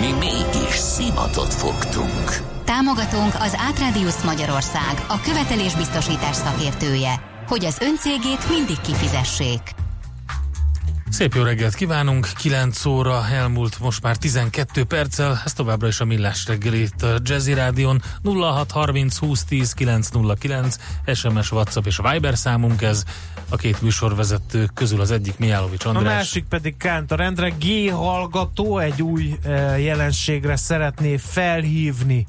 Mi mégis szimatot fogtunk. Támogatónk az Átrádiusz Magyarország, a követelésbiztosítás szakértője, hogy az öncégét mindig kifizessék. Szép jó reggelt kívánunk, 9 óra elmúlt most már 12 perccel, ez továbbra is a Millás reggel itt a Jazzy Rádion. 0630 2010 909 SMS, WhatsApp és Viber számunk ez, a két műsorvezető közül az egyik Mijálovics András. A másik pedig Kántor Endre, G hallgató egy új eh, jelenségre szeretné felhívni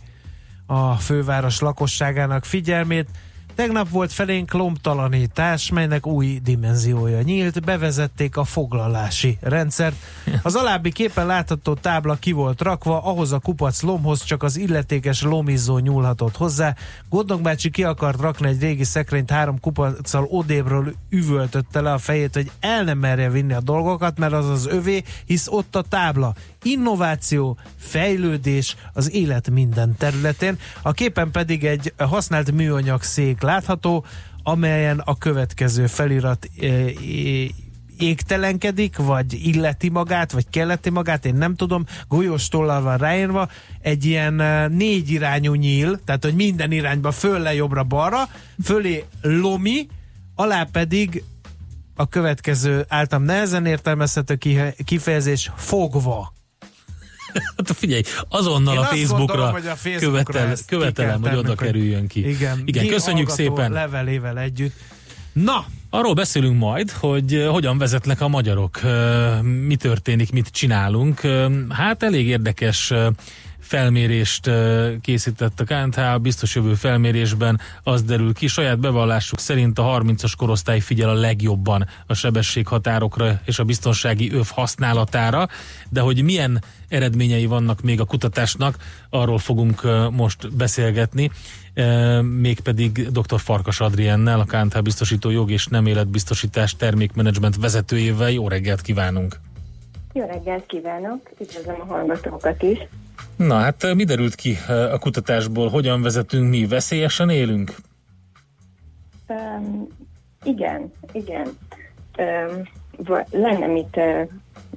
a főváros lakosságának figyelmét. Tegnap volt felénk lombtalanítás, melynek új dimenziója nyílt, bevezették a foglalási rendszert. Az alábbi képen látható tábla ki volt rakva, ahhoz a kupac lomhoz csak az illetékes lomizó nyúlhatott hozzá. Gondok bácsi ki akart rakni egy régi szekrényt három kupaccal odébről üvöltötte le a fejét, hogy el nem merje vinni a dolgokat, mert az az övé, hisz ott a tábla innováció, fejlődés az élet minden területén. A képen pedig egy használt műanyag szék látható, amelyen a következő felirat e, égtelenkedik, vagy illeti magát, vagy kelleti magát, én nem tudom, golyós tollal van ráírva, egy ilyen e, négy irányú nyíl, tehát hogy minden irányba fölle, jobbra, balra, fölé lomi, alá pedig a következő általam nehezen értelmezhető kifejezés fogva. Hát figyelj, azonnal a Facebookra, gondolom, a Facebookra követel, követelem, hogy oda kerüljön ki. Igen, Igen köszönjük szépen. levelével együtt. Na, Arról beszélünk majd, hogy eh, hogyan vezetnek a magyarok, eh, mi történik, mit csinálunk. Eh, hát elég érdekes felmérést készített a KNTH, a biztos jövő felmérésben az derül ki, saját bevallásuk szerint a 30-as korosztály figyel a legjobban a sebességhatárokra és a biztonsági öv használatára, de hogy milyen eredményei vannak még a kutatásnak, arról fogunk most beszélgetni, mégpedig dr. Farkas Adriennel, a KNTH biztosító jog és nem életbiztosítás termékmenedzsment vezetőjével. Jó reggelt kívánunk! Jó reggelt kívánok! Üdvözlöm a hallgatókat is! Na hát mi derült ki a kutatásból? Hogyan vezetünk mi? Veszélyesen élünk? Um, igen, igen. Um, lenne mit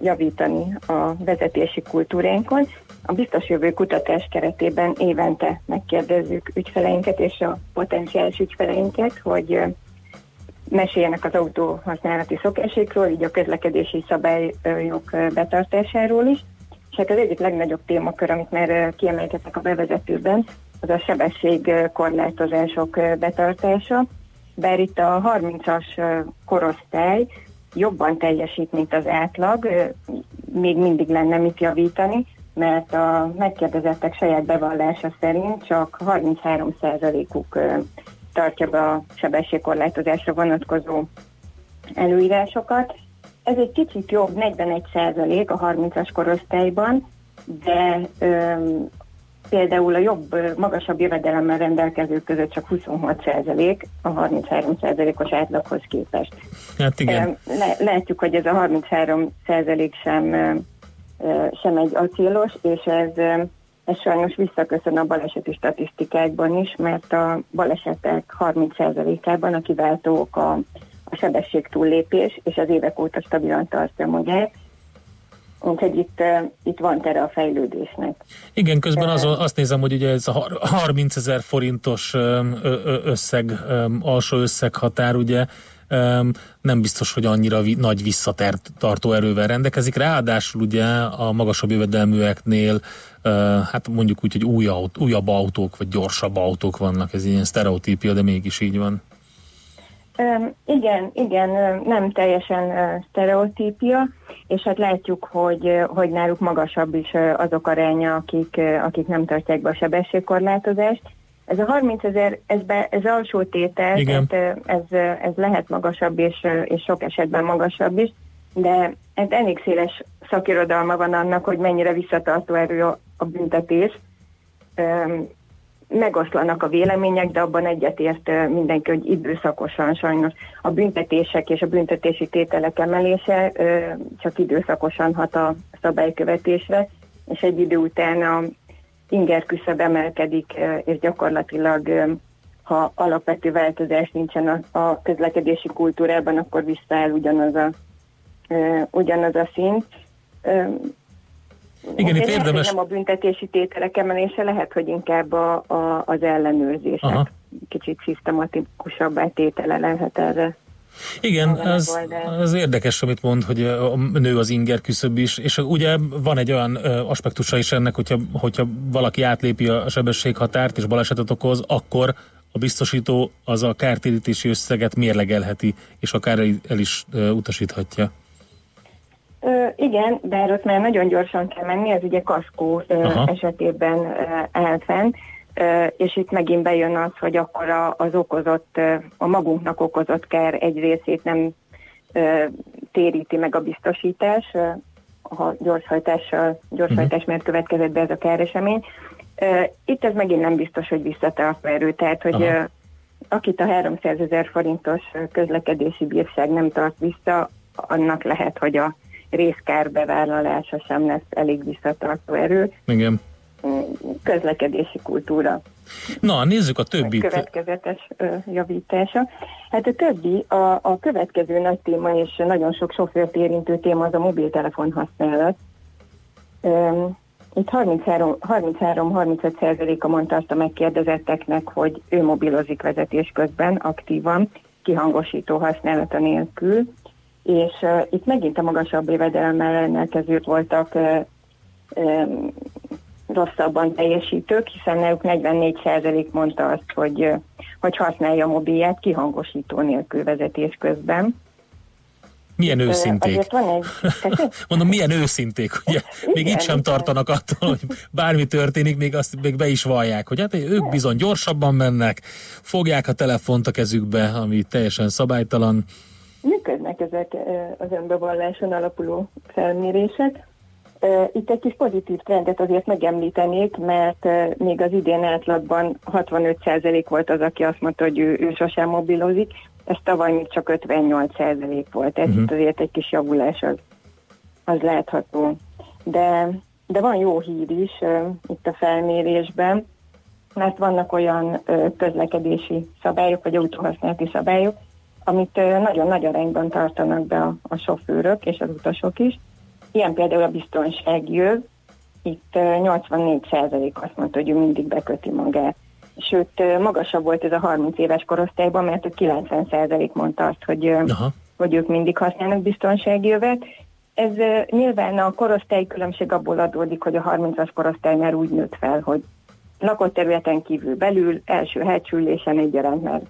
javítani a vezetési kultúránkon. A biztos jövő kutatás keretében évente megkérdezzük ügyfeleinket és a potenciális ügyfeleinket, hogy meséljenek az autó használati szokásékról, így a közlekedési szabályok betartásáról is és hát az egyik legnagyobb témakör, amit már kiemelkedtek a bevezetőben, az a sebességkorlátozások betartása, bár itt a 30-as korosztály jobban teljesít, mint az átlag, még mindig lenne mit javítani, mert a megkérdezettek saját bevallása szerint csak 33%-uk tartja be a sebességkorlátozásra vonatkozó előírásokat, ez egy kicsit jobb, 41 százalék a 30-as korosztályban, de öm, például a jobb, magasabb jövedelemmel rendelkezők között csak 26 százalék a 33 százalékos átlaghoz képest. Hát igen. Látjuk, hogy ez a 33 százalék sem, sem egy acélos, és ez, ez sajnos visszaköszön a baleseti statisztikákban is, mert a balesetek 30 százalékában a kiváltók a a sebesség túllépés, és az évek óta stabilan tartja magát. Úgyhogy itt, itt van tere a fejlődésnek. Igen, közben azon, azt nézem, hogy ugye ez a 30 ezer forintos összeg, alsó összeghatár, ugye nem biztos, hogy annyira nagy visszatartó erővel rendelkezik. Ráadásul ugye a magasabb jövedelműeknél hát mondjuk úgy, hogy új autó, újabb autók, vagy gyorsabb autók vannak, ez ilyen sztereotípia, de mégis így van. Igen, igen, nem teljesen sztereotípia, és hát látjuk, hogy, hogy náluk magasabb is azok aránya, akik, akik nem tartják be a sebességkorlátozást. Ez a 30 ezer, ez, be, ez alsó tétel, igen. tehát ez, ez lehet magasabb, és, és sok esetben magasabb is, de ez elég széles szakirodalma van annak, hogy mennyire visszatartó erő a, a büntetés megoszlanak a vélemények, de abban egyetért mindenki, hogy időszakosan sajnos a büntetések és a büntetési tételek emelése csak időszakosan hat a szabálykövetésre, és egy idő után a inger küszöb emelkedik, és gyakorlatilag ha alapvető változás nincsen a, közlekedési kultúrában, akkor visszaáll ugyanaz a, ugyanaz a szint. Igen, itt érdemes... Nem a büntetési tételek emelése, lehet, hogy inkább a, a, az ellenőrzések Aha. kicsit szisztematikusabbá tétele lehet erre. Igen, az, az érdekes, amit mond, hogy a nő az inger küszöb is, és ugye van egy olyan aspektusa is ennek, hogyha, hogyha valaki átlépi a sebességhatárt és balesetet okoz, akkor a biztosító az a kártérítési összeget mérlegelheti, és akár el is utasíthatja. Ö, igen, de erről már nagyon gyorsan kell menni, ez ugye kaszkó ö, esetében ö, áll fenn, ö, és itt megint bejön az, hogy akkor a, az okozott, ö, a magunknak okozott kár egy részét nem ö, téríti meg a biztosítás, ö, ha gyorshajtással, gyorshajtás uh-huh. miatt következett be ez a káresemény. Ö, itt ez megint nem biztos, hogy visszatartó erő, tehát hogy ö, akit a 300 ezer forintos közlekedési bírság nem tart vissza, annak lehet, hogy a részkár bevállalása sem lesz elég visszatartó erő. Igen. Közlekedési kultúra. Na, nézzük a többit. Következetes ö, javítása. Hát a többi, a, a következő nagy téma, és nagyon sok sofőrt érintő téma az a mobiltelefon használat. Itt 33-35 százaléka mondta azt a megkérdezetteknek, hogy ő mobilozik vezetés közben aktívan, kihangosító használata nélkül és uh, itt megint a magasabb jövedelemmel rendelkezők voltak uh, um, rosszabban teljesítők, hiszen náluk 44% mondta azt, hogy, uh, hogy használja a mobilját kihangosító nélkül vezetés közben. Milyen őszinték. Egy... Mondom, milyen őszinték, ugye? Még igen, itt sem igen. tartanak attól, hogy bármi történik, még azt még be is vallják, hogy hát ők bizony gyorsabban mennek, fogják a telefont a kezükbe, ami teljesen szabálytalan, működnek ezek az önbevalláson alapuló felmérések. Itt egy kis pozitív trendet azért megemlítenék, mert még az idén átlagban 65% volt az, aki azt mondta, hogy ő, ő sosem mobilozik, ez tavaly még csak 58% volt, tehát uh-huh. itt azért egy kis javulás az, az látható. De, de van jó hír is uh, itt a felmérésben, mert vannak olyan uh, közlekedési szabályok, vagy autóhasználati szabályok, amit nagyon nagy arányban tartanak be a, a sofőrök és az utasok is. Ilyen például a biztonságjöv, itt 84% azt mondta, hogy ő mindig beköti magát. Sőt, magasabb volt ez a 30 éves korosztályban, mert a 90% mondta azt, hogy, Aha. hogy ők mindig használnak biztonságjövet. Ez nyilván a korosztályi különbség abból adódik, hogy a 30-as korosztály már úgy nőtt fel, hogy lakott területen kívül belül, első hegycsülésen egyaránt már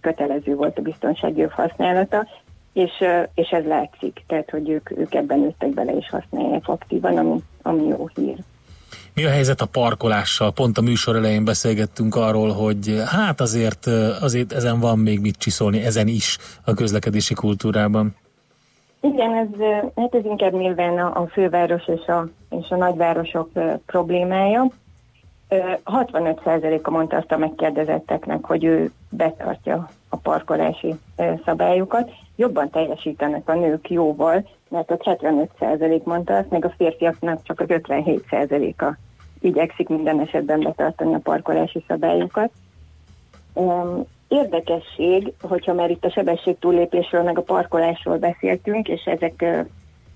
kötelező volt a biztonsági használata, és, és ez látszik, tehát hogy ők, ők ebben nőttek bele és használják aktívan, ami, ami jó hír. Mi a helyzet a parkolással? Pont a műsor elején beszélgettünk arról, hogy hát azért, azért ezen van még mit csiszolni, ezen is a közlekedési kultúrában. Igen, ez, hát ez inkább nyilván a, a főváros és a, és a nagyvárosok problémája. 65%-a mondta azt a megkérdezetteknek, hogy ő betartja a parkolási szabályokat. Jobban teljesítenek a nők jóval, mert ott 75% mondta azt, meg a férfiaknak csak az 57%-a igyekszik minden esetben betartani a parkolási szabályokat. Érdekesség, hogyha már itt a sebesség túllépésről, meg a parkolásról beszéltünk, és ezek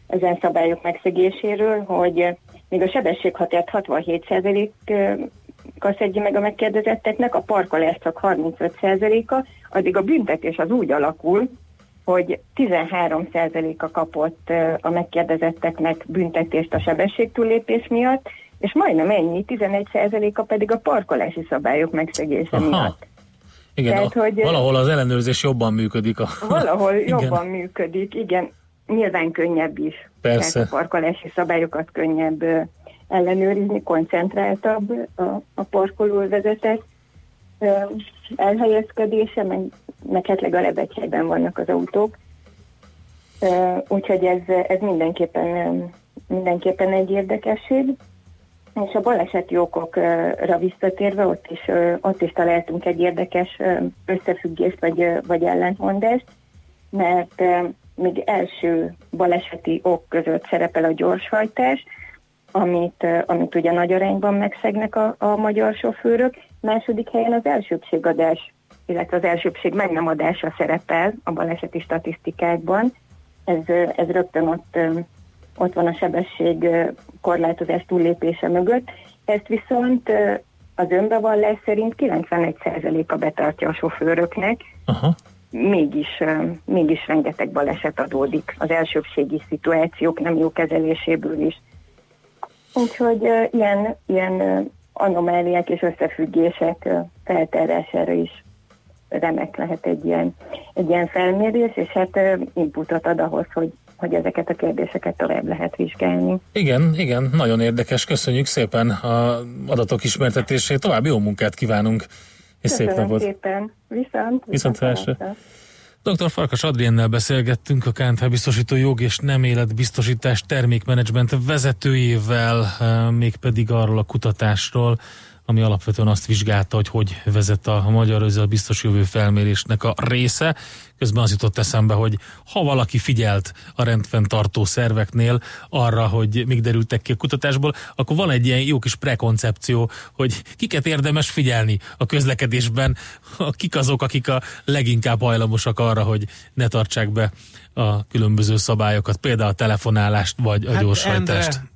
ezen szabályok megszegéséről, hogy még a sebességhatárt 67%-a szedje meg a megkérdezetteknek, a parkolás csak 35%-a, addig a büntetés az úgy alakul, hogy 13%-a kapott a megkérdezetteknek büntetést a sebességtúllépés miatt, és majdnem ennyi, 11%-a pedig a parkolási szabályok megszegése Aha. miatt. Igen, Tehát, a, hogy valahol az ellenőrzés jobban működik. A, valahol igen. jobban működik, igen nyilván könnyebb is. Persze. Tehát a parkolási szabályokat könnyebb ellenőrizni, koncentráltabb a, a parkolóvezetek elhelyezkedése, meg, meg hát legalább egy helyben vannak az autók. Úgyhogy ez, ez mindenképpen, mindenképpen egy érdekesség. És a baleseti okokra visszatérve, ott is, ott is találtunk egy érdekes összefüggést vagy, vagy ellentmondást, mert még első baleseti ok között szerepel a gyorshajtás, amit, amit ugye nagy arányban megszegnek a, a magyar sofőrök. Második helyen az elsőbségadás, illetve az elsőbség meg nem adása szerepel a baleseti statisztikákban. Ez, ez rögtön ott, ott van a sebesség korlátozás túllépése mögött. Ezt viszont az önbevallás szerint 91%-a betartja a sofőröknek, Aha. Mégis, mégis rengeteg baleset adódik az elsőbségi szituációk nem jó kezeléséből is. Úgyhogy ilyen, ilyen anomáliák és összefüggések feltárására is remek lehet egy ilyen, egy ilyen felmérés, és hát inputot ad ahhoz, hogy, hogy ezeket a kérdéseket tovább lehet vizsgálni. Igen, igen, nagyon érdekes. Köszönjük szépen a adatok ismertetését. További jó munkát kívánunk, és Köszönöm szép napot. szépen. Viszont. Viszont, viszont Dr. Farkas Adriennel beszélgettünk a KNT biztosító jog és nem életbiztosítás termékmenedzsment vezetőjével, eh, mégpedig arról a kutatásról, ami alapvetően azt vizsgálta, hogy hogy vezet a magyar a biztos jövő felmérésnek a része. Közben az jutott eszembe, hogy ha valaki figyelt a rendfenntartó szerveknél arra, hogy még derültek ki a kutatásból, akkor van egy ilyen jó kis prekoncepció, hogy kiket érdemes figyelni a közlekedésben, kik azok, akik a leginkább hajlamosak arra, hogy ne tartsák be a különböző szabályokat, például a telefonálást vagy a hát gyorshajtást. Endre,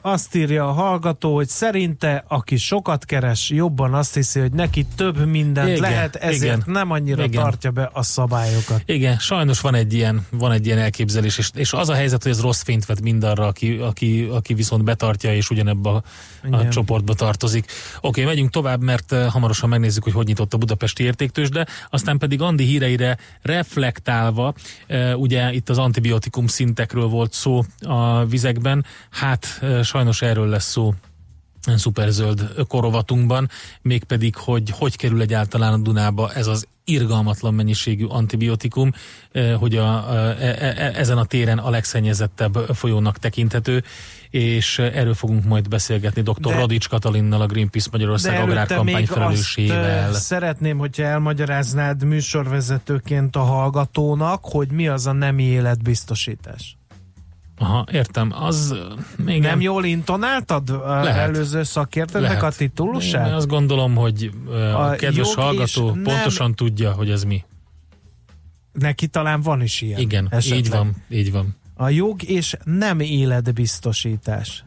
azt írja a hallgató, hogy szerinte, aki sokat keres, jobban azt hiszi, hogy neki több mindent igen, lehet, ezért igen, nem annyira igen. tartja be a szabályokat. Igen, sajnos van egy ilyen, van egy ilyen elképzelés, és, és az a helyzet, hogy ez rossz fényt vet mindarra, aki, aki, aki viszont betartja, és ugyanebbe a, a csoportba tartozik. Oké, megyünk tovább, mert hamarosan megnézzük, hogy hogy nyitott a budapesti értéktős, de aztán pedig Andi híreire reflektálva, ugye itt az antibiotikum szintekről volt szó a vizekben, hát sajnos erről lesz szó szuperzöld korovatunkban, mégpedig, hogy hogy kerül egyáltalán a Dunába ez az irgalmatlan mennyiségű antibiotikum, hogy a, a, e, e, ezen a téren a legszennyezettebb folyónak tekinthető, és erről fogunk majd beszélgetni dr. De, Radics Katalinnal, a Greenpeace Magyarország agrárkampány felelősével. szeretném, hogyha elmagyaráznád műsorvezetőként a hallgatónak, hogy mi az a nemi életbiztosítás. Aha, értem. Az még nem jól intonáltad Lehet. előző szakértőnek a titulusát? Én azt gondolom, hogy a, a kedves hallgató pontosan nem... tudja, hogy ez mi. Neki talán van is ilyen. Igen, esetleg. így van, így van. A jog és nem életbiztosítás.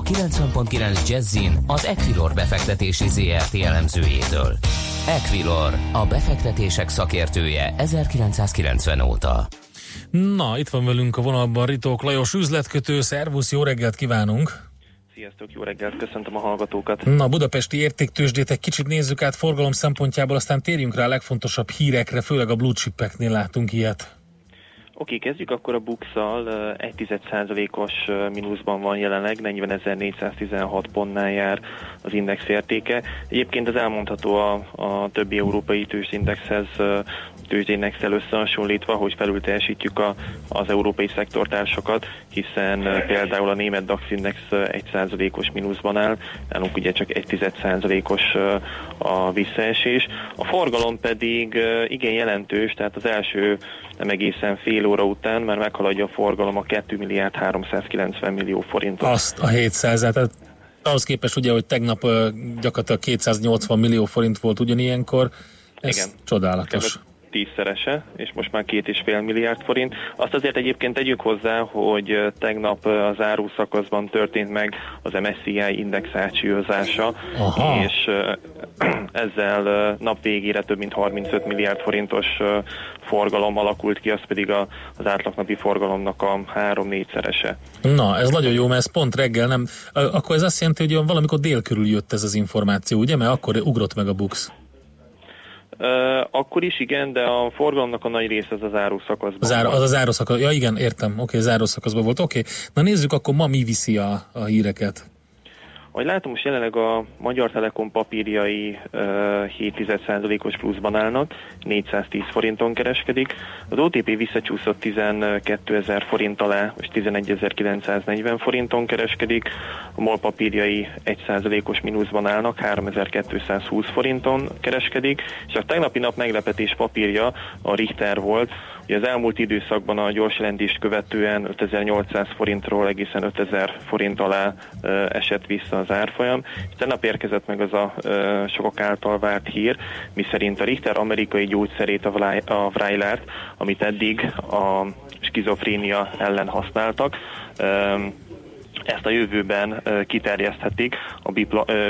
A 90.9 Jazzin az Equilor befektetési ZRT elemzőjétől. Equilor, a befektetések szakértője 1990 óta. Na, itt van velünk a vonalban Ritók Lajos üzletkötő. Szervusz, jó reggelt kívánunk! Sziasztok, jó reggelt, köszöntöm a hallgatókat. Na, budapesti értéktősdét egy kicsit nézzük át forgalom szempontjából, aztán térjünk rá a legfontosabb hírekre, főleg a blue chipeknél látunk ilyet. Oké, kezdjük akkor a Bux-szal. 1 os mínuszban van jelenleg, 40.416 pontnál jár az index értéke. Egyébként ez elmondható a, a többi európai tőzsindexhez, tőzsdénexel összehasonlítva, hogy felül teljesítjük a, az európai szektortársakat, hiszen például a német DAX index 1 os mínuszban áll, nálunk ugye csak 1% os a visszaesés. A forgalom pedig igen jelentős, tehát az első nem egészen fél óra után már meghaladja a forgalom a 2 milliárd 390 millió forintot. Azt a 700 tehát ahhoz képest ugye, hogy tegnap gyakorlatilag 280 millió forint volt ugyanilyenkor, ez Igen. csodálatos tízszerese, és most már két és fél milliárd forint. Azt azért egyébként tegyük hozzá, hogy tegnap az áruszakaszban történt meg az MSCI index átsúlyozása, és ezzel nap végére több mint 35 milliárd forintos forgalom alakult ki, az pedig a, az átlagnapi forgalomnak a három-négyszerese. Na, ez nagyon jó, mert ez pont reggel nem... Akkor ez azt jelenti, hogy valamikor dél körül jött ez az információ, ugye? Mert akkor ugrott meg a bux. Akkor is igen, de a forgalomnak a nagy része az az áruszakaszban. Az, áru, az az áruszakasz, ja igen, értem, oké, okay, az áruszakaszban volt, oké. Okay. Na nézzük, akkor ma mi viszi a, a híreket? Ahogy látom, most jelenleg a Magyar Telekom papírjai uh, 7,1%-os pluszban állnak, 410 forinton kereskedik. Az OTP visszacsúszott 12 ezer forint alá, most 11.940 forinton kereskedik. A MOL papírjai 1%-os mínuszban állnak, 3220 forinton kereskedik, és a tegnapi nap meglepetés papírja a Richter volt, az elmúlt időszakban a gyors jelentést követően 5800 forintról egészen 5000 forint alá esett vissza az árfolyam. Tegnap érkezett meg az a sokak által várt hír, miszerint a Richter amerikai gyógyszerét, a Vrajlert, amit eddig a skizofrénia ellen használtak, ezt a jövőben kiterjeszthetik a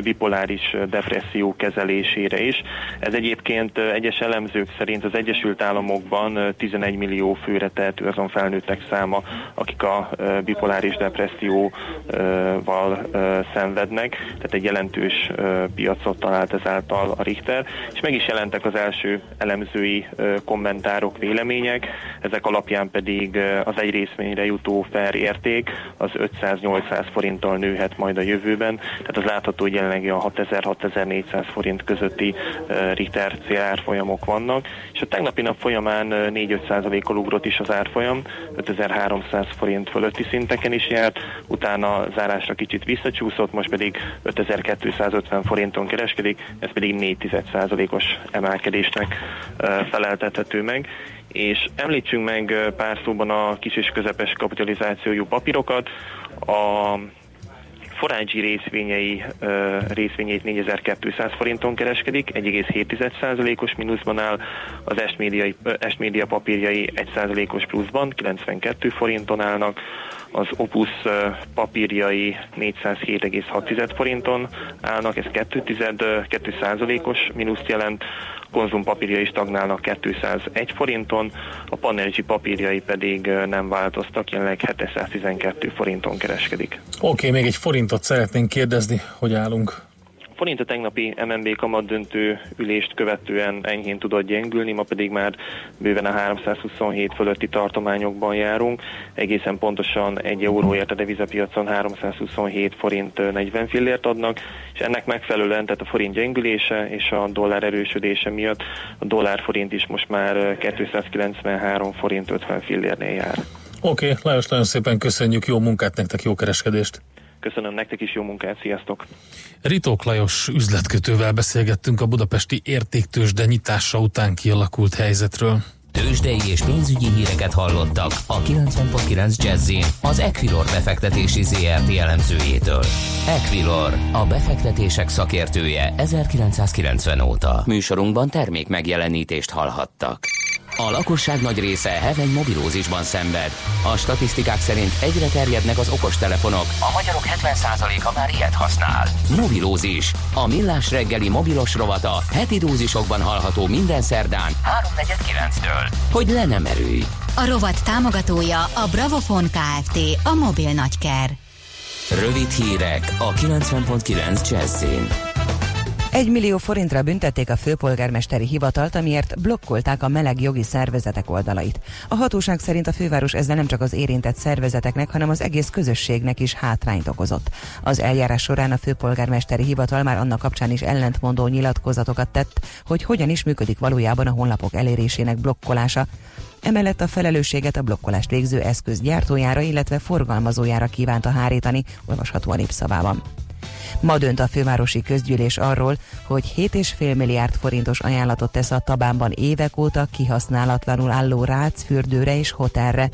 bipoláris depresszió kezelésére is. Ez egyébként egyes elemzők szerint az Egyesült Államokban 11 millió főre tehető azon felnőttek száma, akik a bipoláris depresszióval szenvednek, tehát egy jelentős piacot talált ezáltal a Richter, és meg is jelentek az első elemzői kommentárok, vélemények, ezek alapján pedig az egy részvényre jutó fair érték az 508 800 forinttal nőhet majd a jövőben, tehát az látható, hogy jelenleg a 6000-6400 forint közötti Ritter célárfolyamok vannak, és a tegnapi nap folyamán 4-5 kal ugrott is az árfolyam, 5300 forint fölötti szinteken is járt, utána zárásra kicsit visszacsúszott, most pedig 5250 forinton kereskedik, ez pedig 4 os emelkedésnek feleltethető meg. És említsünk meg pár szóban a kis és közepes kapitalizációjú papírokat. A Forágyi részvényei, részvényeit 4200 forinton kereskedik, 1,7%-os mínuszban áll, az Est-média papírjai 1%-os pluszban, 92 forinton állnak, az Opus papírjai 407,6 forinton állnak, ez 2, 2 os mínuszt jelent, konzum papírjai stagnálnak 201 forinton, a Panergy papírjai pedig nem változtak, jelenleg 712 forinton kereskedik. Oké, okay, még egy forintot szeretnénk kérdezni, hogy állunk forint a tegnapi MNB kamat döntő ülést követően enyhén tudott gyengülni, ma pedig már bőven a 327 fölötti tartományokban járunk. Egészen pontosan egy euróért a devizapiacon 327 forint 40 fillért adnak, és ennek megfelelően, tehát a forint gyengülése és a dollár erősödése miatt a dollár forint is most már 293 forint 50 fillérnél jár. Oké, okay, Lajos, nagyon szépen köszönjük, jó munkát nektek, jó kereskedést! Köszönöm nektek is jó munkát, sziasztok! Ritók Lajos üzletkötővel beszélgettünk a budapesti értéktősde nyitása után kialakult helyzetről. Tőzsdei és pénzügyi híreket hallottak a 90.9 jazz az Equilor befektetési ZRT elemzőjétől. Equilor, a befektetések szakértője 1990 óta. Műsorunkban termék megjelenítést hallhattak. A lakosság nagy része heveny mobilózisban szenved. A statisztikák szerint egyre terjednek az okostelefonok. A magyarok 70%-a már ilyet használ. Mobilózis. A millás reggeli mobilos rovata heti dózisokban hallható minden szerdán 3.49-től. Hogy le nem erőj. A rovat támogatója a Bravofon Kft. A mobil nagyker. Rövid hírek a 90.9 Jazzin. Egy millió forintra büntették a főpolgármesteri hivatalt, amiért blokkolták a meleg jogi szervezetek oldalait. A hatóság szerint a főváros ezzel nem csak az érintett szervezeteknek, hanem az egész közösségnek is hátrányt okozott. Az eljárás során a főpolgármesteri hivatal már annak kapcsán is ellentmondó nyilatkozatokat tett, hogy hogyan is működik valójában a honlapok elérésének blokkolása. Emellett a felelősséget a blokkolást végző eszköz gyártójára, illetve forgalmazójára kívánta hárítani, olvasható a népszavában. Ma dönt a fővárosi közgyűlés arról, hogy 7,5 milliárd forintos ajánlatot tesz a Tabánban évek óta kihasználatlanul álló Rác fürdőre és hotelre.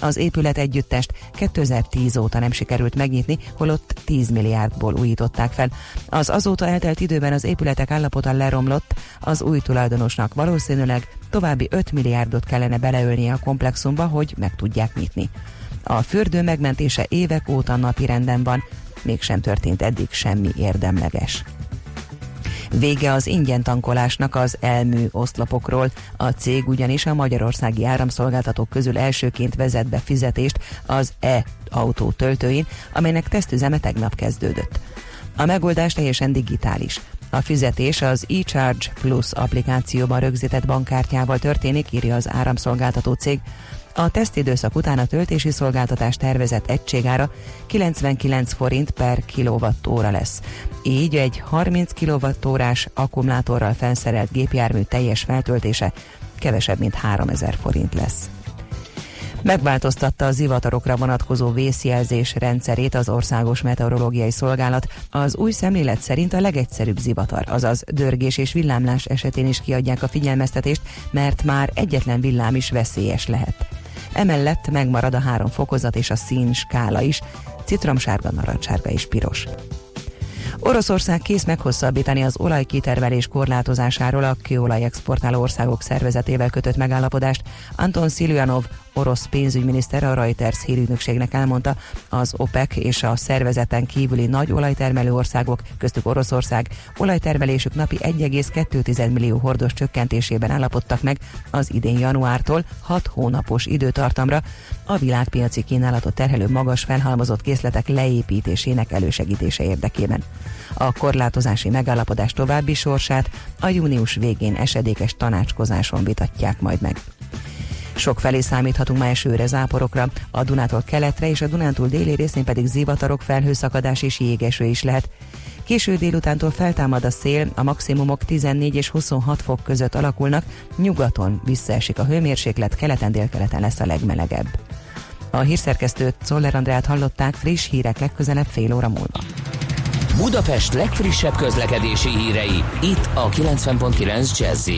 Az épület együttest 2010 óta nem sikerült megnyitni, holott 10 milliárdból újították fel. Az azóta eltelt időben az épületek állapota leromlott, az új tulajdonosnak valószínűleg további 5 milliárdot kellene beleölnie a komplexumba, hogy meg tudják nyitni. A fürdő megmentése évek óta napi renden van, mégsem történt eddig semmi érdemleges. Vége az ingyen tankolásnak az elmű oszlopokról. A cég ugyanis a magyarországi áramszolgáltatók közül elsőként vezet be fizetést az e-autó töltőin, amelynek tesztüzeme tegnap kezdődött. A megoldás teljesen digitális. A fizetés az eCharge Plus applikációban rögzített bankkártyával történik, írja az áramszolgáltató cég. A tesztidőszak után a töltési szolgáltatás tervezett egységára 99 forint per kilovattóra lesz. Így egy 30 kilovattórás akkumulátorral felszerelt gépjármű teljes feltöltése kevesebb, mint 3000 forint lesz. Megváltoztatta a zivatarokra vonatkozó vészjelzés rendszerét az Országos Meteorológiai Szolgálat. Az új szemlélet szerint a legegyszerűbb zivatar, azaz dörgés és villámlás esetén is kiadják a figyelmeztetést, mert már egyetlen villám is veszélyes lehet. Emellett megmarad a három fokozat és a szín skála is, citromsárga, narancssárga és piros. Oroszország kész meghosszabbítani az olajkitermelés korlátozásáról a kőolaj exportáló országok szervezetével kötött megállapodást. Anton Sziljanov, orosz pénzügyminiszter a Reuters hírügynökségnek elmondta, az OPEC és a szervezeten kívüli nagy olajtermelő országok, köztük Oroszország, olajtermelésük napi 1,2 millió hordos csökkentésében állapodtak meg az idén januártól 6 hónapos időtartamra a világpiaci kínálatot terhelő magas felhalmozott készletek leépítésének elősegítése érdekében. A korlátozási megállapodás további sorsát a június végén esedékes tanácskozáson vitatják majd meg. Sok felé számíthatunk ma esőre, záporokra, a Dunától keletre és a Dunántúl déli részén pedig zivatarok, felhőszakadás és jégeső is lehet. Késő délutántól feltámad a szél, a maximumok 14 és 26 fok között alakulnak, nyugaton visszaesik a hőmérséklet, keleten délkeleten lesz a legmelegebb. A hírszerkesztőt Szoller Andrát hallották friss hírek legközelebb fél óra múlva. Budapest legfrissebb közlekedési hírei, itt a 90.9 jazz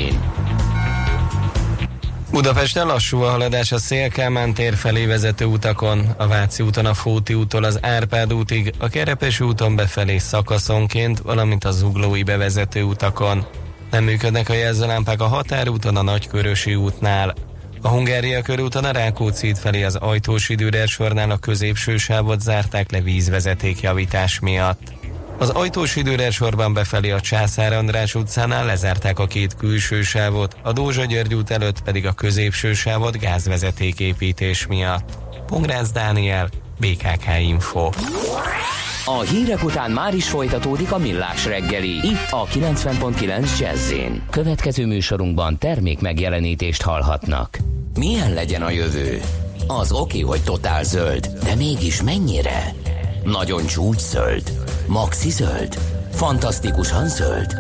Budapesten lassú a haladás a Szélkámán tér felé vezető utakon, a Váci úton a Fóti úttól az Árpád útig, a Kerepes úton befelé szakaszonként, valamint a Zuglói bevezető utakon. Nem működnek a jelzőlámpák a határúton a Nagykörösi útnál. A Hungária körúton a Rákóczi felé az ajtós időrersornál a középső sávot zárták le vízvezeték javítás miatt. Az ajtós időre sorban befelé a Császár András utcánál lezárták a két külső sávot, a Dózsa György út előtt pedig a középső sávot gázvezeték építés miatt. Pongrász Dániel, BKK Info. A hírek után már is folytatódik a millás reggeli, itt a 90.9 jazz Következő műsorunkban termék megjelenítést hallhatnak. Milyen legyen a jövő? Az oké, hogy totál zöld, de mégis mennyire? Nagyon csúcs zöld? Maxi zöld? Fantasztikusan zöld?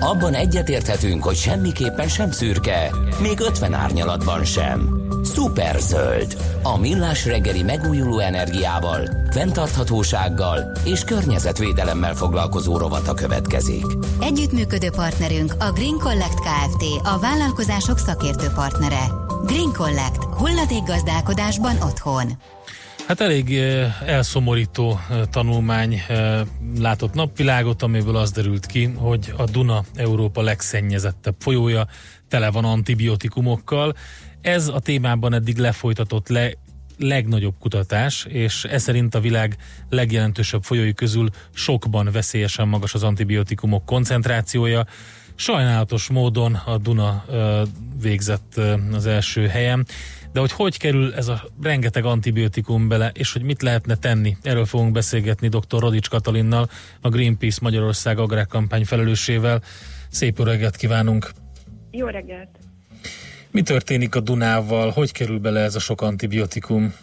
Abban egyetérthetünk, hogy semmiképpen sem szürke, még 50 árnyalatban sem. Szuper zöld. A millás reggeli megújuló energiával, fenntarthatósággal és környezetvédelemmel foglalkozó rovata következik. Együttműködő partnerünk a Green Collect Kft. A vállalkozások szakértő partnere. Green Collect. Hulladék gazdálkodásban otthon. Hát elég elszomorító tanulmány látott napvilágot, amiből az derült ki, hogy a Duna Európa legszennyezettebb folyója, tele van antibiotikumokkal. Ez a témában eddig lefolytatott le legnagyobb kutatás, és ez szerint a világ legjelentősebb folyói közül sokban veszélyesen magas az antibiotikumok koncentrációja. Sajnálatos módon a Duna végzett az első helyen, de hogy hogy kerül ez a rengeteg antibiotikum bele, és hogy mit lehetne tenni, erről fogunk beszélgetni dr. Rodics Katalinnal, a Greenpeace Magyarország agrárkampány felelősével. Szép öreget kívánunk! Jó reggelt! Mi történik a Dunával? Hogy kerül bele ez a sok antibiotikum?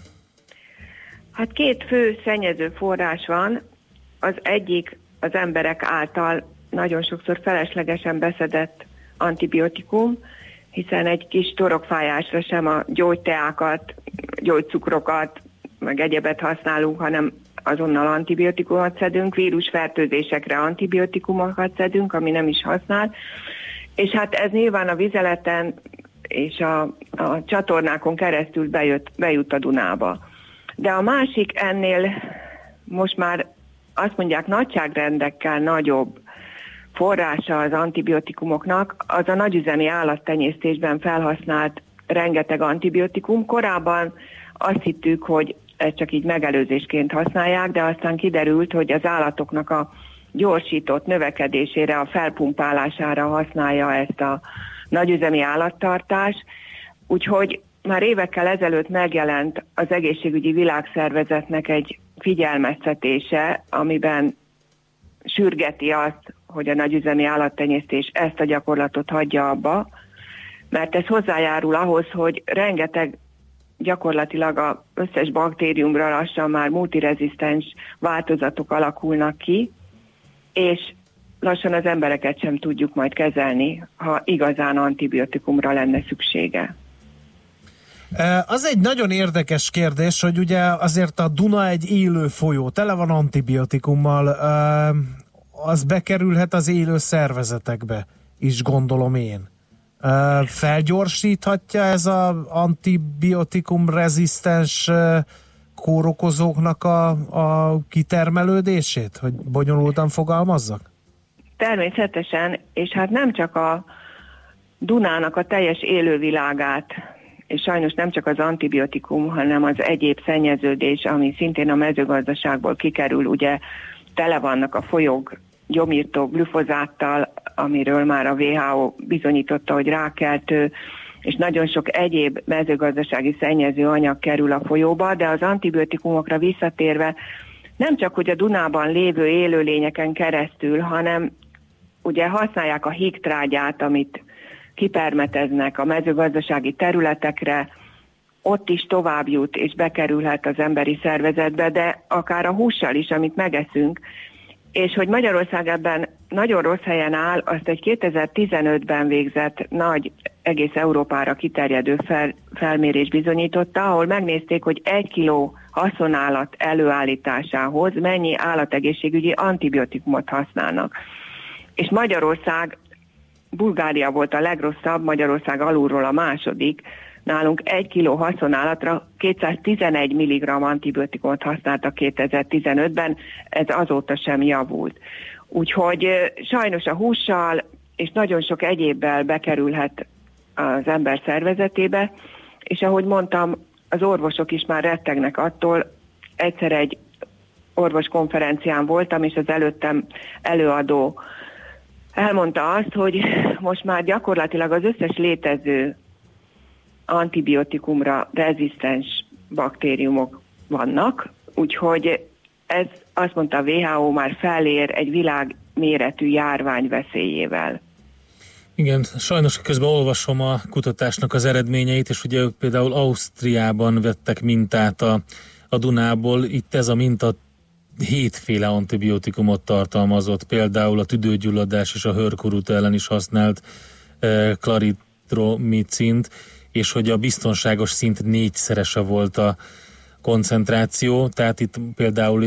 Hát két fő szennyező forrás van. Az egyik az emberek által nagyon sokszor feleslegesen beszedett antibiotikum, hiszen egy kis torokfájásra sem a gyógyteákat, gyógycukrokat, meg egyebet használunk, hanem azonnal antibiotikumot szedünk, vírusfertőzésekre antibiotikumokat szedünk, ami nem is használ. És hát ez nyilván a vizeleten és a, a csatornákon keresztül bejött, bejut a Dunába. De a másik ennél most már azt mondják nagyságrendekkel nagyobb forrása az antibiotikumoknak, az a nagyüzemi állattenyésztésben felhasznált rengeteg antibiotikum. Korábban azt hittük, hogy ezt csak így megelőzésként használják, de aztán kiderült, hogy az állatoknak a gyorsított növekedésére, a felpumpálására használja ezt a nagyüzemi állattartás. Úgyhogy már évekkel ezelőtt megjelent az egészségügyi világszervezetnek egy figyelmeztetése, amiben sürgeti azt, hogy a nagyüzemi állattenyésztés ezt a gyakorlatot hagyja abba, mert ez hozzájárul ahhoz, hogy rengeteg gyakorlatilag az összes baktériumra lassan már multirezisztens változatok alakulnak ki, és lassan az embereket sem tudjuk majd kezelni, ha igazán antibiotikumra lenne szüksége. Az egy nagyon érdekes kérdés, hogy ugye azért a Duna egy élő folyó, tele van antibiotikummal, az bekerülhet az élő szervezetekbe is, gondolom én. Felgyorsíthatja ez az antibiotikum rezisztens kórokozóknak a, a kitermelődését, hogy bonyolultan fogalmazzak? Természetesen, és hát nem csak a Dunának a teljes élővilágát, és sajnos nem csak az antibiotikum, hanem az egyéb szennyeződés, ami szintén a mezőgazdaságból kikerül, ugye tele vannak a folyók gyomírtó glüfozáttal, amiről már a WHO bizonyította, hogy rákeltő, és nagyon sok egyéb mezőgazdasági szennyező anyag kerül a folyóba, de az antibiotikumokra visszatérve nem csak, hogy a Dunában lévő élőlényeken keresztül, hanem ugye használják a hígtrágyát, amit kipermeteznek a mezőgazdasági területekre, ott is tovább jut és bekerülhet az emberi szervezetbe, de akár a hússal is, amit megeszünk, és hogy Magyarország ebben nagyon rossz helyen áll, azt egy 2015-ben végzett nagy, egész Európára kiterjedő fel, felmérés bizonyította, ahol megnézték, hogy egy kiló haszonállat előállításához mennyi állategészségügyi antibiotikumot használnak. És Magyarország, Bulgária volt a legrosszabb, Magyarország alulról a második, nálunk egy kiló haszonállatra 211 mg antibiotikumot használtak 2015-ben, ez azóta sem javult. Úgyhogy sajnos a hússal és nagyon sok egyébbel bekerülhet az ember szervezetébe, és ahogy mondtam, az orvosok is már rettegnek attól, egyszer egy orvoskonferencián voltam, és az előttem előadó elmondta azt, hogy most már gyakorlatilag az összes létező antibiotikumra rezisztens baktériumok vannak, úgyhogy ez azt mondta a WHO már felér egy világméretű járvány veszélyével. Igen, sajnos közben olvasom a kutatásnak az eredményeit, és ugye ők például Ausztriában vettek mintát a, a Dunából, itt ez a minta hétféle antibiotikumot tartalmazott, például a tüdőgyulladás és a hörkurut ellen is használt eh, klaritromicint, és hogy a biztonságos szint négyszerese volt a koncentráció, tehát itt például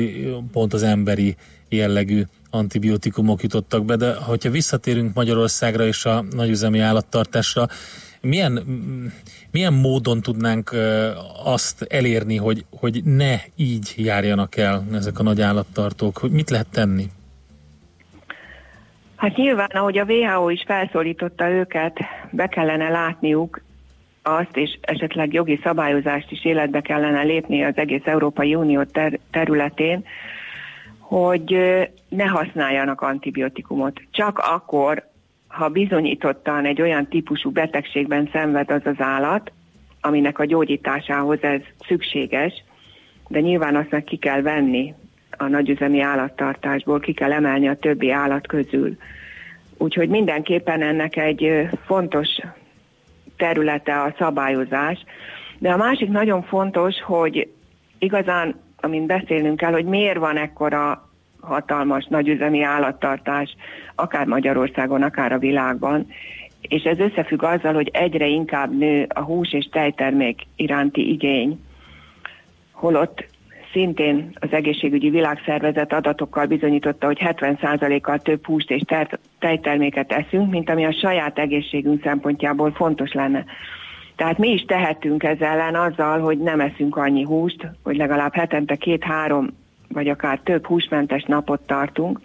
pont az emberi jellegű antibiotikumok jutottak be, de hogyha visszatérünk Magyarországra és a nagyüzemi állattartásra, milyen, milyen módon tudnánk azt elérni, hogy, hogy ne így járjanak el ezek a nagy állattartók? Hogy mit lehet tenni? Hát nyilván, ahogy a WHO is felszólította őket, be kellene látniuk azt, és esetleg jogi szabályozást is életbe kellene lépni az egész Európai Unió ter- területén, hogy ne használjanak antibiotikumot. Csak akkor, ha bizonyítottan egy olyan típusú betegségben szenved az az állat, aminek a gyógyításához ez szükséges, de nyilván azt meg ki kell venni a nagyüzemi állattartásból, ki kell emelni a többi állat közül. Úgyhogy mindenképpen ennek egy fontos területe a szabályozás. De a másik nagyon fontos, hogy igazán, amint beszélnünk kell, hogy miért van ekkora hatalmas nagyüzemi állattartás, akár Magyarországon, akár a világban, és ez összefügg azzal, hogy egyre inkább nő a hús és tejtermék iránti igény, holott szintén az egészségügyi világszervezet adatokkal bizonyította, hogy 70%-kal több húst és tejterméket eszünk, mint ami a saját egészségünk szempontjából fontos lenne. Tehát mi is tehetünk ezzel ellen azzal, hogy nem eszünk annyi húst, hogy legalább hetente két-három vagy akár több húsmentes napot tartunk,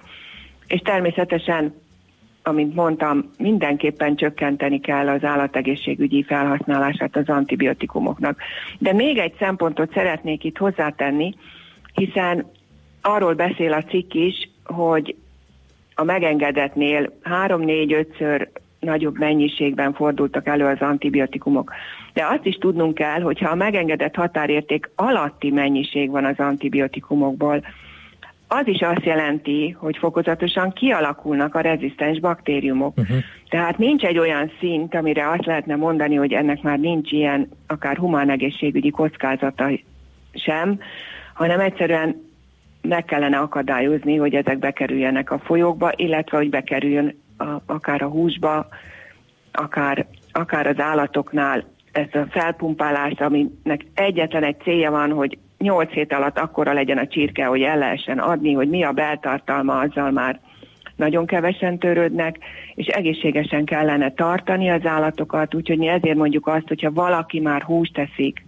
és természetesen, amint mondtam, mindenképpen csökkenteni kell az állategészségügyi felhasználását az antibiotikumoknak. De még egy szempontot szeretnék itt hozzátenni, hiszen arról beszél a cikk is, hogy a megengedetnél 3-4-5-ször nagyobb mennyiségben fordultak elő az antibiotikumok. De azt is tudnunk kell, hogy ha a megengedett határérték alatti mennyiség van az antibiotikumokból, az is azt jelenti, hogy fokozatosan kialakulnak a rezisztens baktériumok. Uh-huh. Tehát nincs egy olyan szint, amire azt lehetne mondani, hogy ennek már nincs ilyen akár humán egészségügyi kockázata sem, hanem egyszerűen meg kellene akadályozni, hogy ezek bekerüljenek a folyókba, illetve hogy bekerüljön a, akár a húsba, akár, akár az állatoknál ez a felpumpálás, aminek egyetlen egy célja van, hogy 8 hét alatt akkora legyen a csirke, hogy el lehessen adni, hogy mi a beltartalma, azzal már nagyon kevesen törődnek, és egészségesen kellene tartani az állatokat, úgyhogy mi ezért mondjuk azt, hogyha valaki már húst teszik,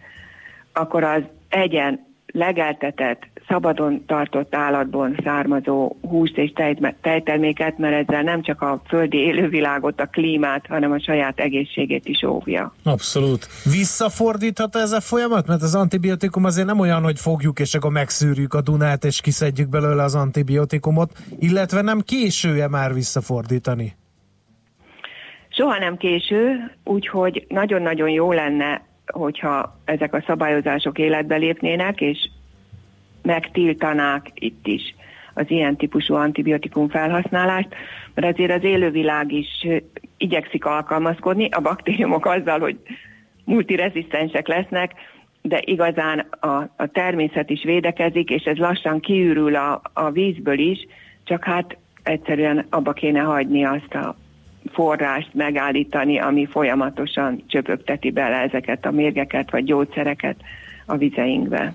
akkor az egyen legeltetett, szabadon tartott állatból származó húst és tejterméket, mert ezzel nem csak a földi élővilágot, a klímát, hanem a saját egészségét is óvja. Abszolút. Visszafordíthat ez a folyamat? Mert az antibiotikum azért nem olyan, hogy fogjuk és akkor megszűrjük a Dunát és kiszedjük belőle az antibiotikumot, illetve nem késője már visszafordítani? Soha nem késő, úgyhogy nagyon-nagyon jó lenne hogyha ezek a szabályozások életbe lépnének, és megtiltanák itt is az ilyen típusú antibiotikum felhasználást, mert azért az élővilág is igyekszik alkalmazkodni, a baktériumok azzal, hogy multirezisztensek lesznek, de igazán a, a természet is védekezik, és ez lassan kiürül a, a vízből is, csak hát egyszerűen abba kéne hagyni azt a forrást megállítani, ami folyamatosan csöpögteti bele ezeket a mérgeket vagy gyógyszereket a vizeinkbe.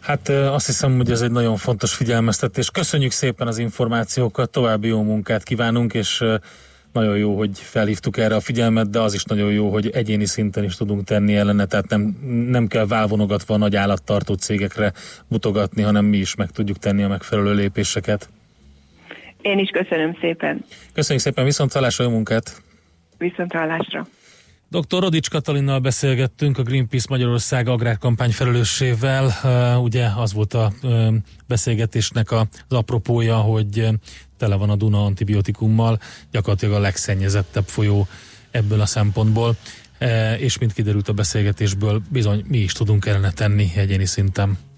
Hát azt hiszem, hogy ez egy nagyon fontos figyelmeztetés. Köszönjük szépen az információkat, további jó munkát kívánunk, és nagyon jó, hogy felhívtuk erre a figyelmet, de az is nagyon jó, hogy egyéni szinten is tudunk tenni ellene, tehát nem, nem kell válvonogatva a nagy állattartó cégekre mutogatni, hanem mi is meg tudjuk tenni a megfelelő lépéseket. Én is köszönöm szépen. Köszönjük szépen, viszont hallásra, jó munkát! Viszont hallásra. Dr. Rodics Katalinnal beszélgettünk, a Greenpeace Magyarország agrárkampány felelőssével. Ugye az volt a beszélgetésnek az apropója, hogy tele van a Duna antibiotikummal, gyakorlatilag a legszennyezettebb folyó ebből a szempontból, és mint kiderült a beszélgetésből, bizony mi is tudunk ellene tenni egyéni szinten.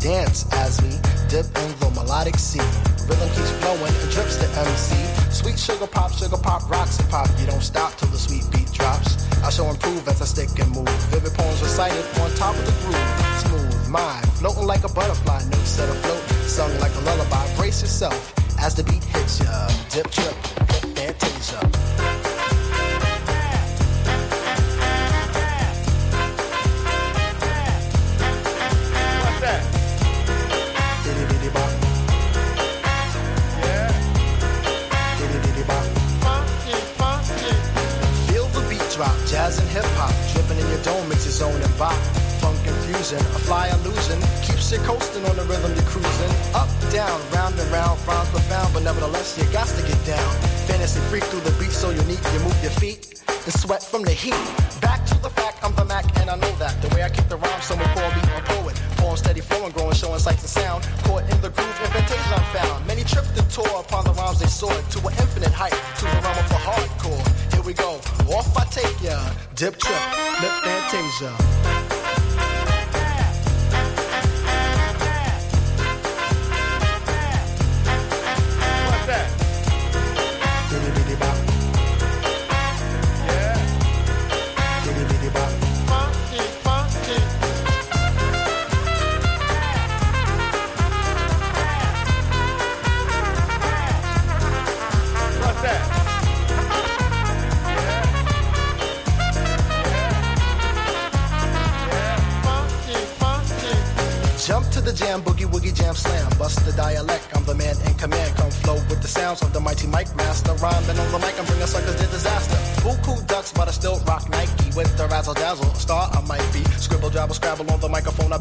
Dance as we dip in the melodic sea. Rhythm keeps flowing and drips the MC. Sweet sugar pop, sugar pop, rocks and pop. You don't stop till the sweet beat drops. I shall improve as I stick and move. Vivid poems recited on top of the groove. Smooth mind, floating like a butterfly, no set afloat. Sung like a lullaby. Brace yourself as the beat hits ya. Dip, trip, hip, fantasia. Hip hop, dripping in your dome, it's your zone and bop. Funk confusion, a fly illusion, keeps you coasting on the rhythm you're cruising. Up, down, round and round, rhymes profound, but nevertheless you got to get down. Fantasy freak through the beat, so unique, you move your feet and sweat from the heat. Back to the fact, I'm the Mac, and I know that. The way I kick the rhyme, someone call me a poet. Poem steady flowing, growing, showing sights and sound. Caught in the groove, invitation I'm found. Many tripped and tore upon the rhymes they soared to an infinite height, to the realm of the hardcore. Here we go, off I take ya. Dip trip, lip fantasia. The dialect, I'm the man in command. Come flow with the sounds of the mighty Mike Master. Rhyming on the mic, I'm bringing suckers to disaster. Buku ducks, but I still rock Nike with the razzle dazzle. Star I might be. Scribble, jabble, scrabble on the microphone. I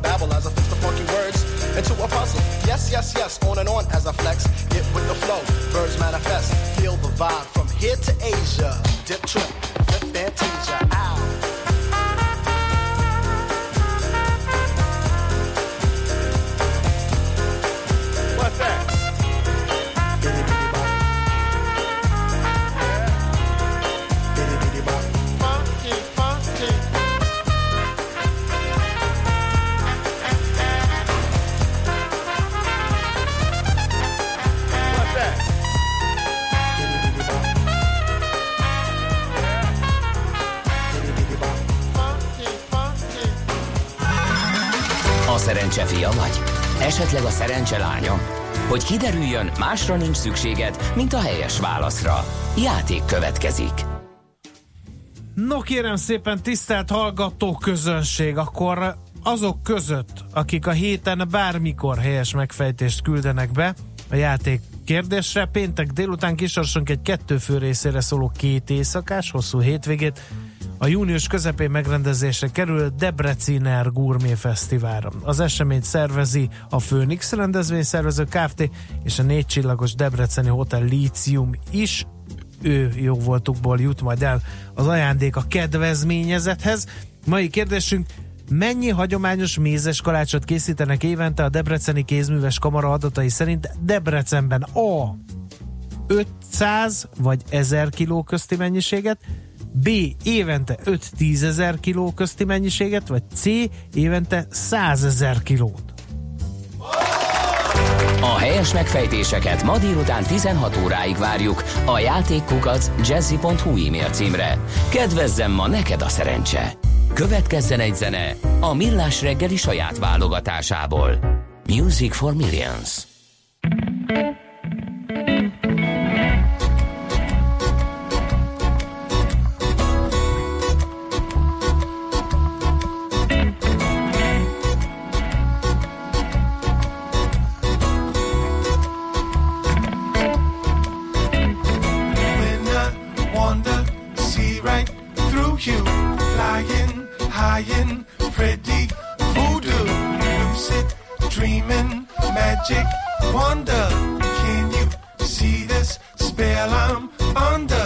Hogy kiderüljön, másra nincs szükséged, mint a helyes válaszra. Játék következik. No kérem szépen, tisztelt hallgató közönség, akkor azok között, akik a héten bármikor helyes megfejtést küldenek be a játék kérdésre, péntek délután kisorsunk egy kettő fő részére szóló két éjszakás, hosszú hétvégét, a június közepén megrendezésre kerül Debreciner Gourmet Fesztiválra. Az eseményt szervezi a Phoenix rendezvényszervező Kft. és a négy csillagos Debreceni Hotel Lícium is ő jó voltukból jut majd el az ajándék a kedvezményezethez. Mai kérdésünk, mennyi hagyományos mézes kalácsot készítenek évente a Debreceni Kézműves Kamara adatai szerint Debrecenben A. 500 vagy 1000 kiló közti mennyiséget, B. Évente 5-10 ezer kiló közti mennyiséget, vagy C. Évente 100 ezer kilót. A helyes megfejtéseket ma délután 16 óráig várjuk a játékkukac jazzy.hu e-mail címre. Kedvezzem ma neked a szerencse! Következzen egy zene a Millás reggeli saját válogatásából. Music for Millions. when dreaming, magic wonder. Can you see this spell I'm under?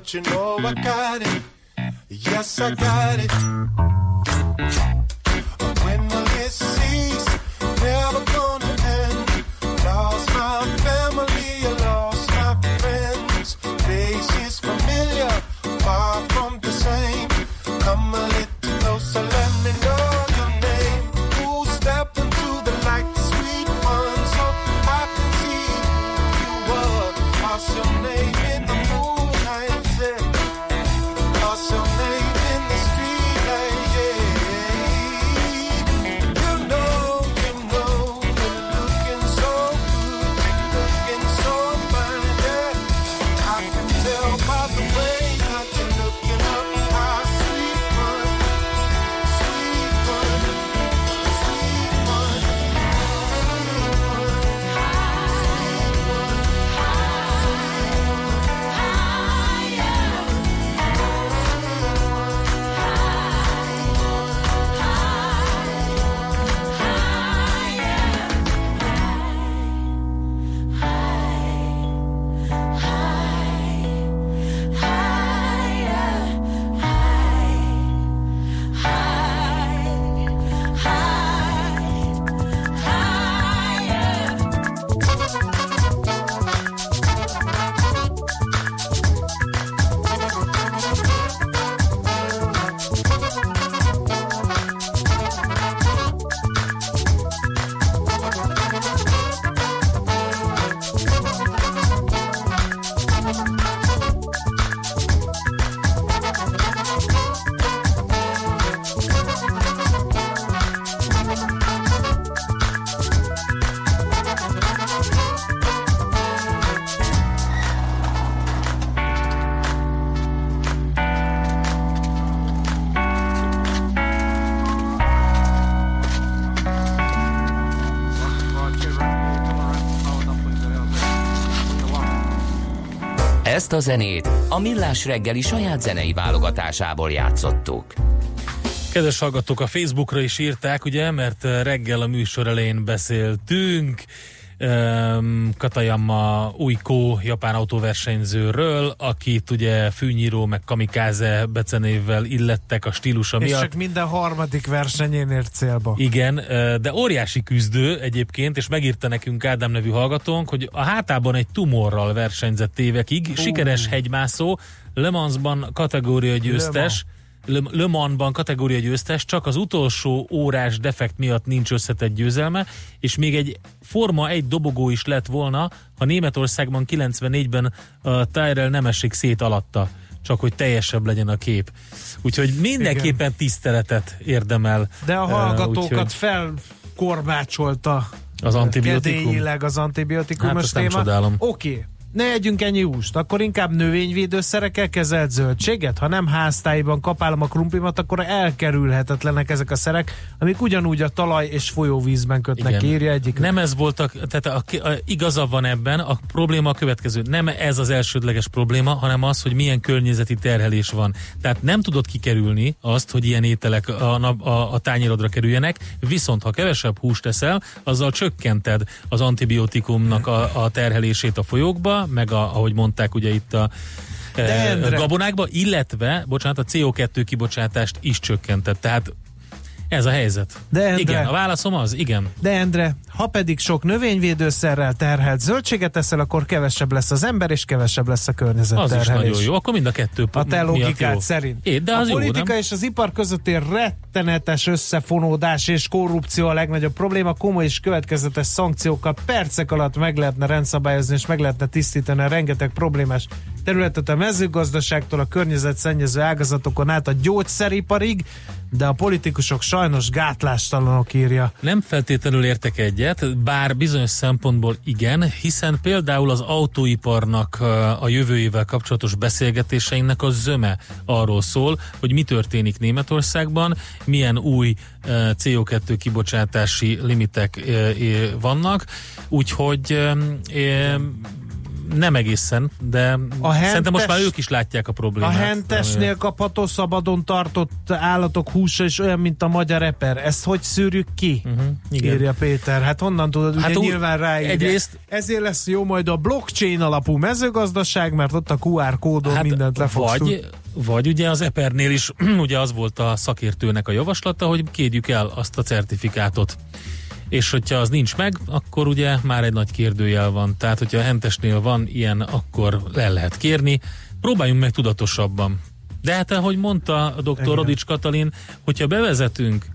Keep you. Oh, I got it. Yes, I got it. A zenét a Millás reggeli saját zenei válogatásából játszottuk. Kedves hallgatók, a Facebookra is írták, ugye, mert reggel a műsor elején beszéltünk Katayama Uiko, japán autóversenyzőről, akit ugye fűnyíró meg kamikáze becenévvel illettek a stílusa És miatt. csak minden harmadik versenyén ért célba. Igen, de óriási küzdő egyébként, és megírta nekünk Ádám nevű hallgatónk, hogy a hátában egy tumorral versenyzett évekig, uh. sikeres hegymászó, Le Mansban kategória győztes, Le, Le Mansban kategória győztes, csak az utolsó órás defekt miatt nincs összetett győzelme, és még egy Forma egy dobogó is lett volna, ha Németországban 94-ben a Tyrell nem esik szét alatta csak hogy teljesebb legyen a kép. Úgyhogy mindenképpen Igen. tiszteletet érdemel. De a eh, hallgatókat úgyhogy- felkorbácsolta Az antibiotikum? kedélyileg az antibiotikumos Hát azt nem téma. Oké, okay. Ne együnk ennyi húst, akkor inkább növényvédőszerekkel kezelt zöldséget. Ha nem háztáiban kapálom a krumplimat, akkor elkerülhetetlenek ezek a szerek, amik ugyanúgy a talaj és folyóvízben kötnek, Igen. írja egyik. Nem ez volt, a, tehát a, a, igaza van ebben, a probléma a következő. Nem ez az elsődleges probléma, hanem az, hogy milyen környezeti terhelés van. Tehát nem tudod kikerülni azt, hogy ilyen ételek a, nap- a, a tányérodra kerüljenek, viszont ha kevesebb húst eszel, azzal csökkented az antibiotikumnak a, a terhelését a folyókba, meg a, ahogy mondták ugye itt a eh, Endre- gabonákba, illetve, bocsánat, a CO2 kibocsátást is csökkentett. Tehát ez a helyzet. De Endre- igen, a válaszom az, igen. De Endre, ha pedig sok növényvédőszerrel terhelt zöldséget eszel, akkor kevesebb lesz az ember, és kevesebb lesz a környezet Az is terhelés. nagyon jó, akkor mind a kettő A te logikád jó. szerint. É, de az a jó, politika nem? és az ipar közötti rettenetes összefonódás és korrupció a legnagyobb probléma. Komoly és következetes szankciókkal percek alatt meg lehetne rendszabályozni és meg lehetne tisztítani a rengeteg problémás területet a mezőgazdaságtól a környezetszennyező ágazatokon át a gyógyszeriparig, de a politikusok sajnos gátlástalanok írja. Nem feltétlenül értek egyet, bár bizonyos szempontból igen, hiszen például az autóiparnak a jövőjével kapcsolatos beszélgetéseinknek a zöme arról szól, hogy mi történik Németországban, milyen új uh, CO2 kibocsátási limitek vannak, úgyhogy Nem egészen, de A a szerintem most hentes- már ők is látják a A problémát. hentesnél kapható szabadon tartott állatok húsa is olyan, mint a magyar eper. Ezt hogy szűrjük ki? Uh-huh, igen. Írja Péter. Hát honnan tudod, ugye Hát úgy- nyilván ráírja. egyrészt- Ezért lesz jó majd a blockchain alapú mezőgazdaság, mert ott a QR kódon mindent le fogsz. Hát vagy, vagy ugye az Epernél is ugye az volt a szakértőnek a javaslata, hogy kérjük el azt a certifikátot. És hogyha az nincs meg, akkor ugye már egy nagy kérdőjel van. Tehát, hogyha a hentesnél van ilyen, akkor el lehet kérni. Próbáljunk meg tudatosabban. De hát, ahogy mondta a dr. Igen. Rodics Katalin, hogyha bevezetünk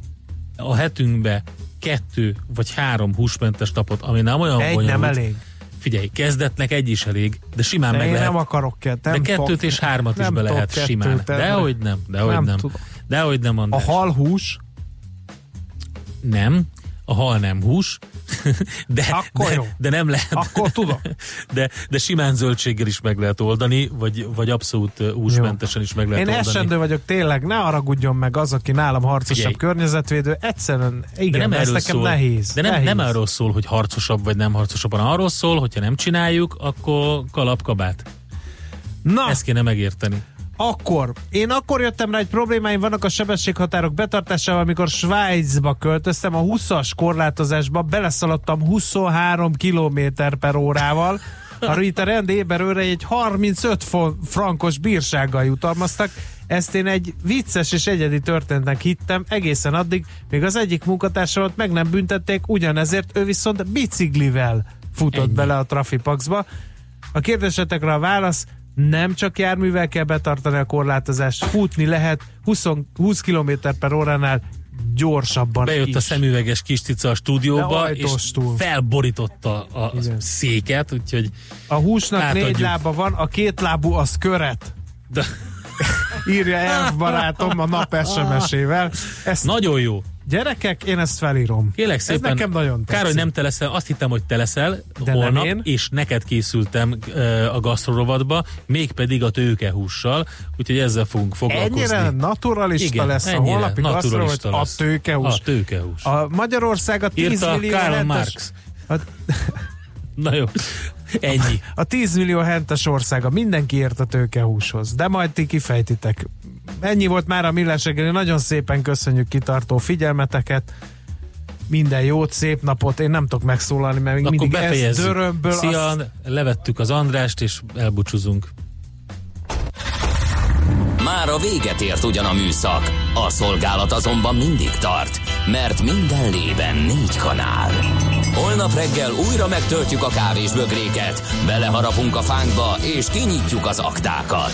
a hetünkbe kettő vagy három húsmentes napot, ami nem olyan Egy bonyolult. nem elég. Figyelj, kezdetnek egy is elég, de simán De meg én lehet. nem akarok kettőt. De kettőt tudok- és hármat is be lehet kettőt simán. Dehogy nem, dehogy Nem nem. Dehogy nem, A András. halhús, Nem, a hal nem hús, de, Akkor de, jó. de nem lehet. Akkor tudom. De, de simán zöldséggel is meg lehet oldani, vagy, vagy abszolút húsmentesen is meg lehet én oldani. esendő vagyok tényleg, ne haragudjon meg az, aki nálam harcosabb Figyelj. környezetvédő. Egyszerűen, igen, de nem ez nekem szól. nehéz. De nem, nehéz. nem arról szól, hogy harcosabb vagy nem harcosabb, hanem arról szól, hogyha nem csináljuk, akkor kalapkabát. Na, Ezt kéne megérteni. Akkor, én akkor jöttem rá, hogy problémáim vannak a sebességhatárok betartásával, amikor Svájcba költöztem, a 20-as korlátozásba beleszaladtam 23 km per órával, arra itt a rend éberőre egy 35 fo- frankos bírsággal jutalmaztak. Ezt én egy vicces és egyedi történetnek hittem egészen addig, még az egyik munkatársamat meg nem büntették, ugyanezért ő viszont biciklivel futott Ennyi. bele a trafipaxba. A kérdésetekre a válasz, nem csak járművel kell betartani a korlátozást, futni lehet 20, 20 km per óránál gyorsabban Bejött is. a szemüveges kis cica a stúdióba, és felborította a, a Igen. széket, úgyhogy A húsnak Átadjuk. négy lába van, a két lábú az köret. de, Írja elf barátom a nap SMS-ével. Ezt nagyon jó. Gyerekek, én ezt felírom. Kélek szépen, Ez nekem nagyon tetszik. Kár, hogy nem te leszel, azt hittem, hogy te leszel De nem holnap, én. és neked készültem uh, a gasztrorovatba, mégpedig a tőkehússal, úgyhogy ezzel fogunk foglalkozni. Ennyire naturalista Igen, lesz a ennyire holnapi gasztro, hogy naturalista a tőkehús. A tőkehús. A Magyarország a 10 Írta millió Karl Marx. a, Na jó, ennyi. a 10 millió hentes országa, mindenki ért a tőkehúshoz, de majd ti kifejtitek. Ennyi volt már a Millás reggeli, nagyon szépen köszönjük kitartó figyelmeteket, minden jót, szép napot, én nem tudok megszólalni, mert még Akkor mindig ez befejezzük. dörömből. Szia, azt- levettük az Andrást, és elbúcsúzunk. Már a véget ért ugyan a műszak, a szolgálat azonban mindig tart, mert minden lében négy kanál. Holnap reggel újra megtöltjük a kávés bögréket, beleharapunk a fánkba és kinyitjuk az aktákat.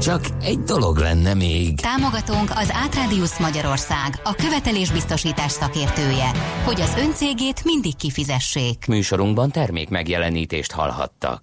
Csak egy dolog lenne még. Támogatónk az Átrádiusz Magyarország, a követelésbiztosítás szakértője, hogy az öncégét mindig kifizessék. Műsorunkban termék megjelenítést hallhattak.